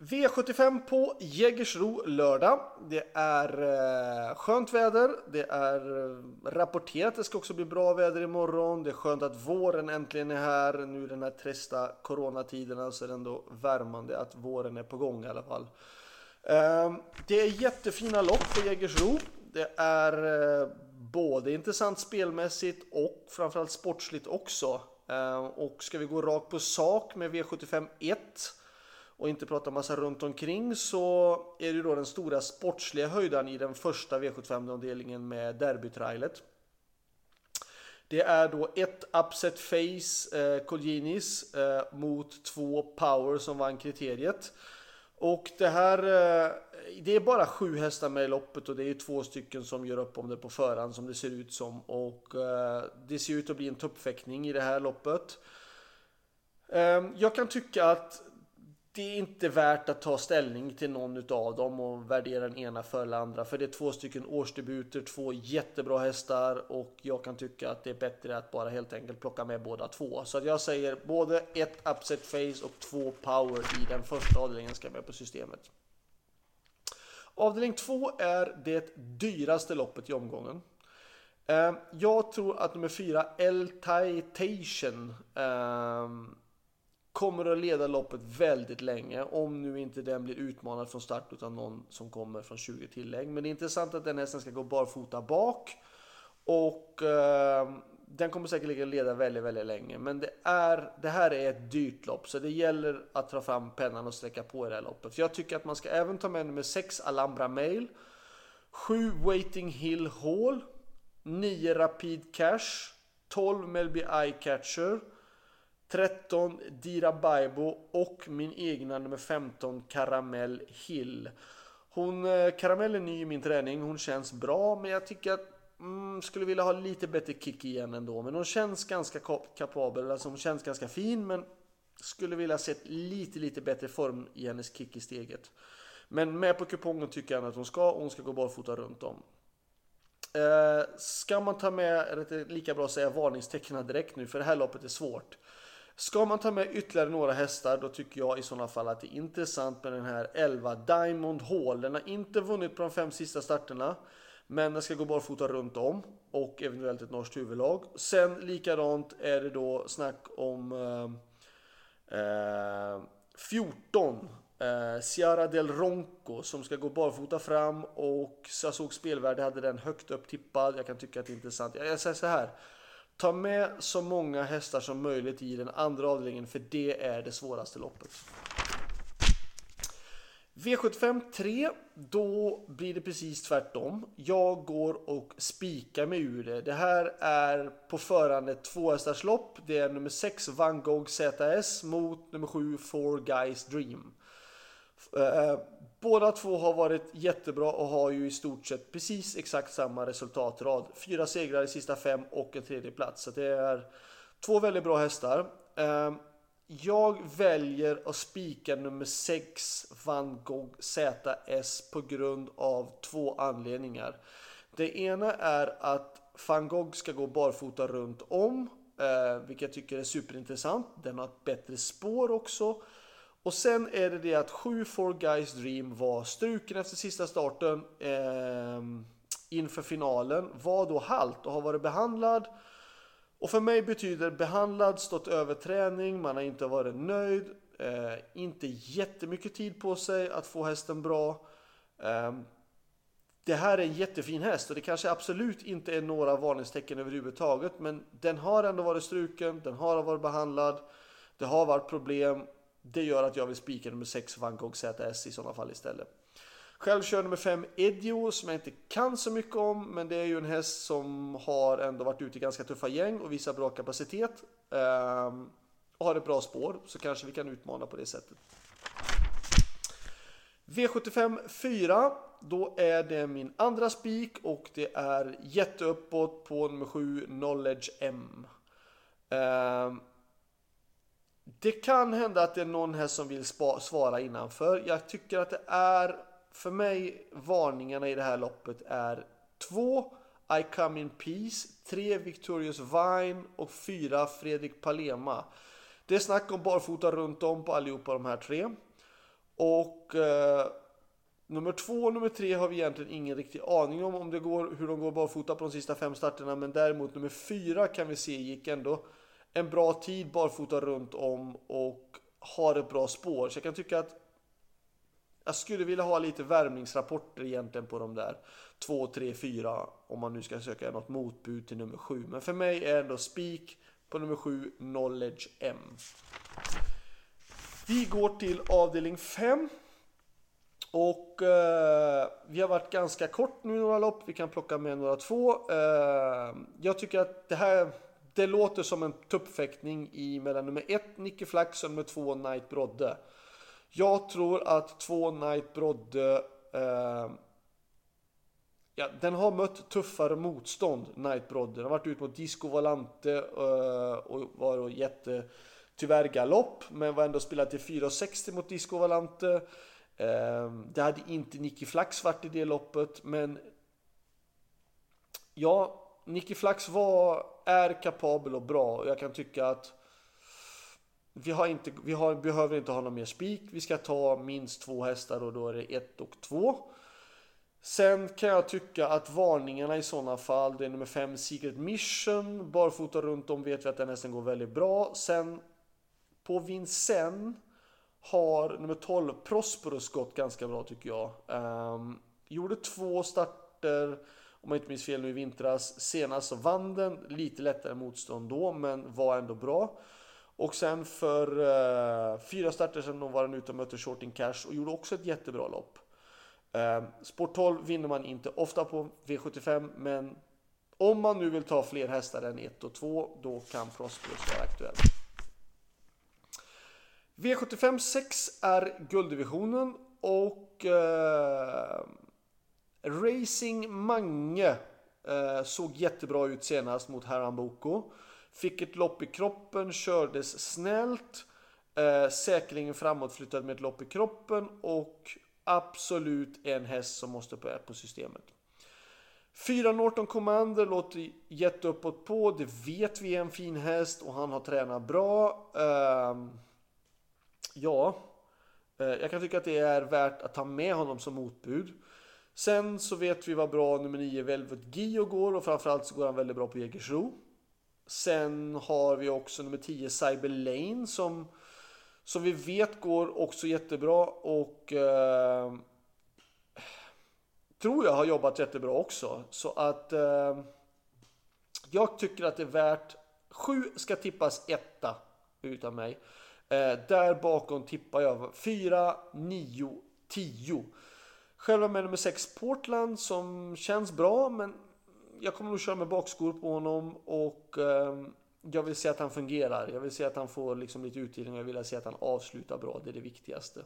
V75 på Jägersro lördag. Det är eh, skönt väder. Det är eh, rapporterat det ska också bli bra väder imorgon. Det är skönt att våren äntligen är här. Nu den här trista coronatiderna så alltså, är det ändå värmande att våren är på gång i alla fall. Eh, det är jättefina lopp på Jägersro. Det är eh, både intressant spelmässigt och framförallt sportsligt också. Ehm, och ska vi gå rakt på sak med V75 1 och inte prata massa runt omkring så är det då den stora sportsliga höjden i den första V75-avdelningen med derbytrailet. Det är då ett upset face, eh, Colginis, eh, mot två power som vann kriteriet. Och det här, eh, det är bara sju hästar med i loppet och det är två stycken som gör upp om det på förhand som det ser ut som. Och eh, det ser ut att bli en tuppfäktning i det här loppet. Ehm, jag kan tycka att det är inte värt att ta ställning till någon av dem och värdera den ena för eller andra. För det är två stycken årsdebuter, två jättebra hästar och jag kan tycka att det är bättre att bara helt enkelt plocka med båda två. Så att jag säger både ett upset face och två power i den första avdelningen ska med på systemet. Avdelning två är det dyraste loppet i omgången. Eh, jag tror att nummer fyra, El Titation, ehm, kommer att leda loppet väldigt länge om nu inte den blir utmanad från start utan någon som kommer från 20 tillägg. Men det är intressant att den hästen ska gå barfota bak och eh, den kommer säkert leda väldigt, väldigt länge. Men det, är, det här är ett dyrt lopp så det gäller att ta fram pennan och sträcka på i det här loppet. För jag tycker att man ska även ta med nummer 6 Alhambra Mail, 7 Waiting Hill Hall, 9 Rapid Cash, 12 Melby Eye Catcher 13 Dira Baibo och min egna nummer 15 Caramel Hill. Hon, eh, Caramel är ny i min träning, hon känns bra men jag tycker att mm, skulle vilja ha lite bättre kick igen ändå. Men hon känns ganska kapabel, alltså hon känns ganska fin men skulle vilja se lite lite bättre form i hennes kick i steget. Men med på kupongen tycker jag att hon ska och hon ska gå barfota runt om. Eh, ska man ta med, eller det lika bra att säga varningstecknen direkt nu för det här loppet är svårt. Ska man ta med ytterligare några hästar då tycker jag i sådana fall att det är intressant med den här 11 Diamond Hall. Den har inte vunnit på de fem sista starterna. Men den ska gå barfota runt om och eventuellt ett norskt huvudlag. Sen likadant är det då snack om eh, eh, 14 eh, Ciara del Ronco som ska gå barfota fram och jag såg spelvärde hade den högt upp tippad. Jag kan tycka att det är intressant. Jag säger så här. Ta med så många hästar som möjligt i den andra avdelningen för det är det svåraste loppet. V75 3, då blir det precis tvärtom. Jag går och spikar mig ur det. Det här är på förhand ett tvåhästarslopp. Det är nummer 6 Van Gogh ZS mot nummer 7 Four Guys Dream. Eh, Båda två har varit jättebra och har ju i stort sett precis exakt samma resultatrad. Fyra segrar i sista fem och en tredje plats. Så det är två väldigt bra hästar. Ehm, jag väljer att spika nummer 6 Van Gogh ZS på grund av två anledningar. Det ena är att Van Gogh ska gå barfota runt om, eh, vilket jag tycker är superintressant. Den har ett bättre spår också. Och sen är det det att 7 4 Guys Dream var struken efter sista starten eh, inför finalen. Var då halt och har varit behandlad. Och för mig betyder behandlad stått över träning, man har inte varit nöjd, eh, inte jättemycket tid på sig att få hästen bra. Eh, det här är en jättefin häst och det kanske absolut inte är några varningstecken överhuvudtaget men den har ändå varit struken, den har varit behandlad, det har varit problem det gör att jag vill spika nummer 6 Van Gogh ZS i sådana fall istället. Själv kör nummer 5 Edio som jag inte kan så mycket om men det är ju en häst som har ändå varit ute i ganska tuffa gäng och visar bra kapacitet. Um, och har ett bra spår så kanske vi kan utmana på det sättet. V75 4 då är det min andra spik och det är jätteuppåt på nummer 7 Knowledge M. Um, det kan hända att det är någon här som vill svara innanför. Jag tycker att det är, för mig, varningarna i det här loppet är 2. I come in peace, 3. Victorious Vine och 4. Fredrik Palema. Det är snack om barfota runt om på allihopa de här tre. Och eh, nummer två och nummer tre har vi egentligen ingen riktig aning om, om det går, hur de går barfota på de sista fem starterna. Men däremot nummer fyra kan vi se gick ändå en bra tid barfota runt om och har ett bra spår. Så jag kan tycka att jag skulle vilja ha lite värmningsrapporter egentligen på de där 2, 3, 4 om man nu ska söka något motbud till nummer 7. Men för mig är ändå spik på nummer 7, Knowledge M. Vi går till avdelning 5. Och eh, vi har varit ganska kort nu några lopp. Vi kan plocka med några två. Eh, jag tycker att det här det låter som en tuppfäktning i mellan nummer 1 Nicky Flax och nummer 2 Knight Brodde. Jag tror att 2 Knight Brodde eh, Ja, den har mött tuffare motstånd, Knight Brodde. Den har varit ut mot Disco Volante eh, och var då jätte tyvärr galopp, men var ändå spelat till 4,60 mot Disco Volante. Eh, det hade inte Nicky Flax varit i det loppet, men ja, Nicky Flax var, är kapabel och bra och jag kan tycka att vi, har inte, vi har, behöver inte ha någon mer spik. Vi ska ta minst två hästar och då är det ett och två. Sen kan jag tycka att varningarna i sådana fall, det är nummer 5 Secret Mission, barfota runt om vet vi att den hästen går väldigt bra. Sen på Vincennes har nummer 12 Prosperus gått ganska bra tycker jag. Um, gjorde två starter, om jag inte minns fel nu i vintras. Senast så vann den, lite lättare motstånd då, men var ändå bra. Och sen för eh, fyra starter sedan var den ute och mötte Shorting Cash och gjorde också ett jättebra lopp. Eh, Sport 12 vinner man inte ofta på V75 men om man nu vill ta fler hästar än 1 och 2 då kan Prosperous vara aktuell. V75 6 är gulddivisionen och eh, Racing Mange eh, såg jättebra ut senast mot Herran Fick ett lopp i kroppen, kördes snällt. Eh, säkerligen framåtflyttad med ett lopp i kroppen och absolut en häst som måste på, på systemet. 4 Norton Commander låter jätteuppåt på. Det vet vi är en fin häst och han har tränat bra. Ehm, ja, eh, jag kan tycka att det är värt att ta med honom som motbud. Sen så vet vi vad bra nummer 9 Velvet Gio går och framförallt så går han väldigt bra på Jägersro. Sen har vi också nummer 10 Cyber Lane som som vi vet går också jättebra och eh, tror jag har jobbat jättebra också. Så att eh, jag tycker att det är värt 7 ska tippas etta utav mig. Eh, där bakom tippar jag 4, 9, 10. Själva med nummer 6 Portland som känns bra men jag kommer nog köra med bakskor på honom och eh, jag vill se att han fungerar. Jag vill se att han får liksom lite utdelning och jag vill se att han avslutar bra. Det är det viktigaste.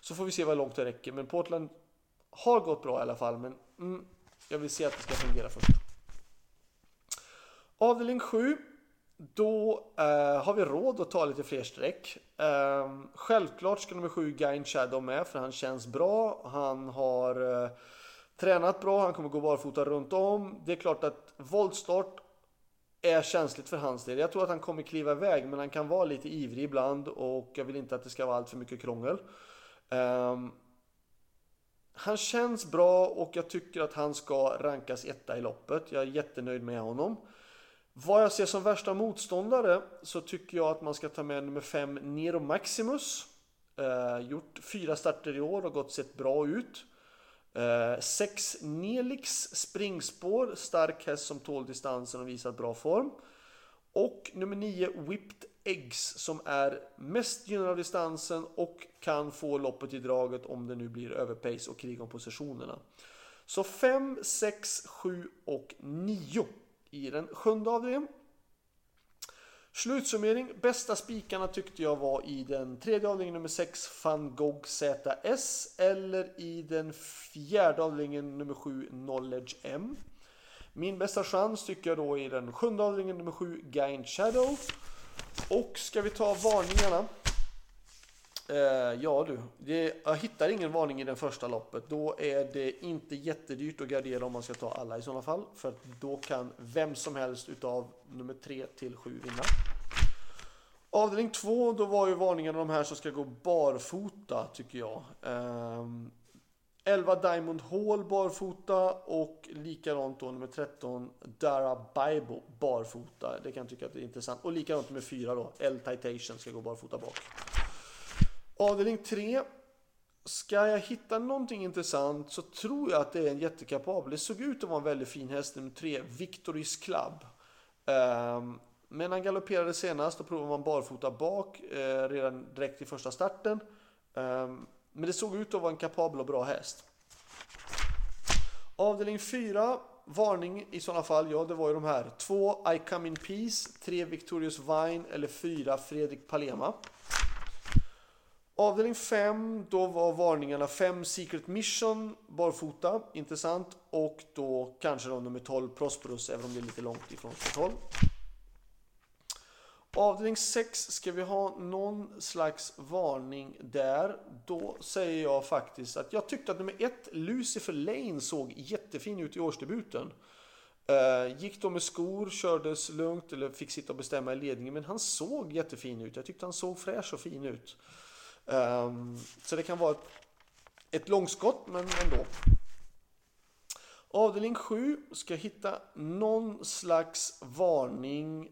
Så får vi se vad långt det räcker. Men Portland har gått bra i alla fall. Men mm, jag vill se att det ska fungera först. Avdelning 7. Då eh, har vi råd att ta lite fler streck. Eh, självklart ska nummer 7 Gain Shadow med för han känns bra. Han har eh, tränat bra, han kommer gå barfota runt om. Det är klart att voltstart är känsligt för hans del. Jag tror att han kommer kliva iväg men han kan vara lite ivrig ibland och jag vill inte att det ska vara allt för mycket krångel. Ehm, han känns bra och jag tycker att han ska rankas etta i loppet. Jag är jättenöjd med honom. Vad jag ser som värsta motståndare så tycker jag att man ska ta med nummer 5 Nero Maximus. Eh, gjort fyra starter i år och gått sett bra ut. 6 eh, Nelix springspår, stark häst som tål distansen och visar bra form. Och nummer 9 Whipped Eggs som är mest gynnad av distansen och kan få loppet i draget om det nu blir överpace och krig om positionerna. Så 5, 6, 7 och 9 i den sjunde avdelningen. Slutsummering. Bästa spikarna tyckte jag var i den tredje avdelningen nummer 6 Van Gogh ZS eller i den fjärde avdelningen nummer 7 Knowledge M. Min bästa chans tycker jag då i den sjunde avdelningen nummer 7 Gain Shadow. Och ska vi ta varningarna? Eh, ja du, det, jag hittar ingen varning i den första loppet. Då är det inte jättedyrt att gardera om man ska ta alla i sådana fall. För att då kan vem som helst utav nummer 3 till 7 vinna. Avdelning 2, då var ju varningarna de här som ska gå barfota tycker jag. Eh, 11 Diamond Hall barfota och likadant då nummer 13 Dara Bible barfota. Det kan jag tycka att det är intressant. Och likadant med 4 då, L Titation ska gå barfota bak. Avdelning 3. Ska jag hitta någonting intressant så tror jag att det är en jättekapabel. Det såg ut att vara en väldigt fin häst nummer 3, Victoris Club. Ehm, men han galopperade senast, då provade man barfota bak eh, redan direkt i första starten. Ehm, men det såg ut att vara en kapabel och bra häst. Avdelning 4, varning i sådana fall, ja det var ju de här. 2 I Come In Peace, 3 Victorious Vine eller 4 Fredrik Palema. Avdelning 5, då var varningarna 5 Secret Mission barfota, intressant. Och då kanske då nummer 12 Prosperous, även om det är lite långt ifrån 12. Avdelning 6 ska vi ha någon slags varning där. Då säger jag faktiskt att jag tyckte att nummer 1 Lucifer Lane såg jättefin ut i årsdebuten. Eh, gick då med skor, kördes lugnt eller fick sitta och bestämma i ledningen men han såg jättefin ut. Jag tyckte han såg fräsch och fin ut. Ehm, så det kan vara ett, ett långskott men ändå. Avdelning 7 ska hitta någon slags varning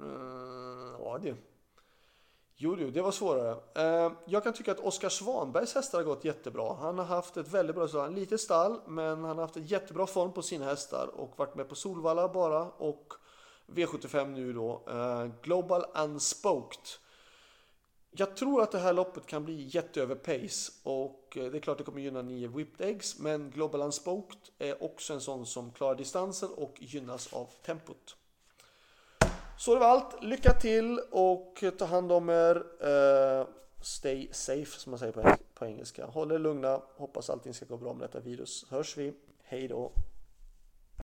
eh, ja du. Jo det var svårare. Ehm, jag kan tycka att Oskar Svanbergs hästar har gått jättebra. Han har haft ett väldigt bra stall. Litet stall, men han har haft en jättebra form på sina hästar och varit med på Solvalla bara och V75 nu då. Ehm, Global Unspoked. Jag tror att det här loppet kan bli jätteöver pace och eh, det är klart det kommer gynna 9 Whipped Eggs men Global Unspoked är också en sån som klarar distansen och gynnas av tempot. Så det var allt. Lycka till och eh, ta hand om er. Uh, stay safe som man säger på, på engelska. Håll er lugna. Hoppas allting ska gå bra med detta virus. Hörs vi. Hej då.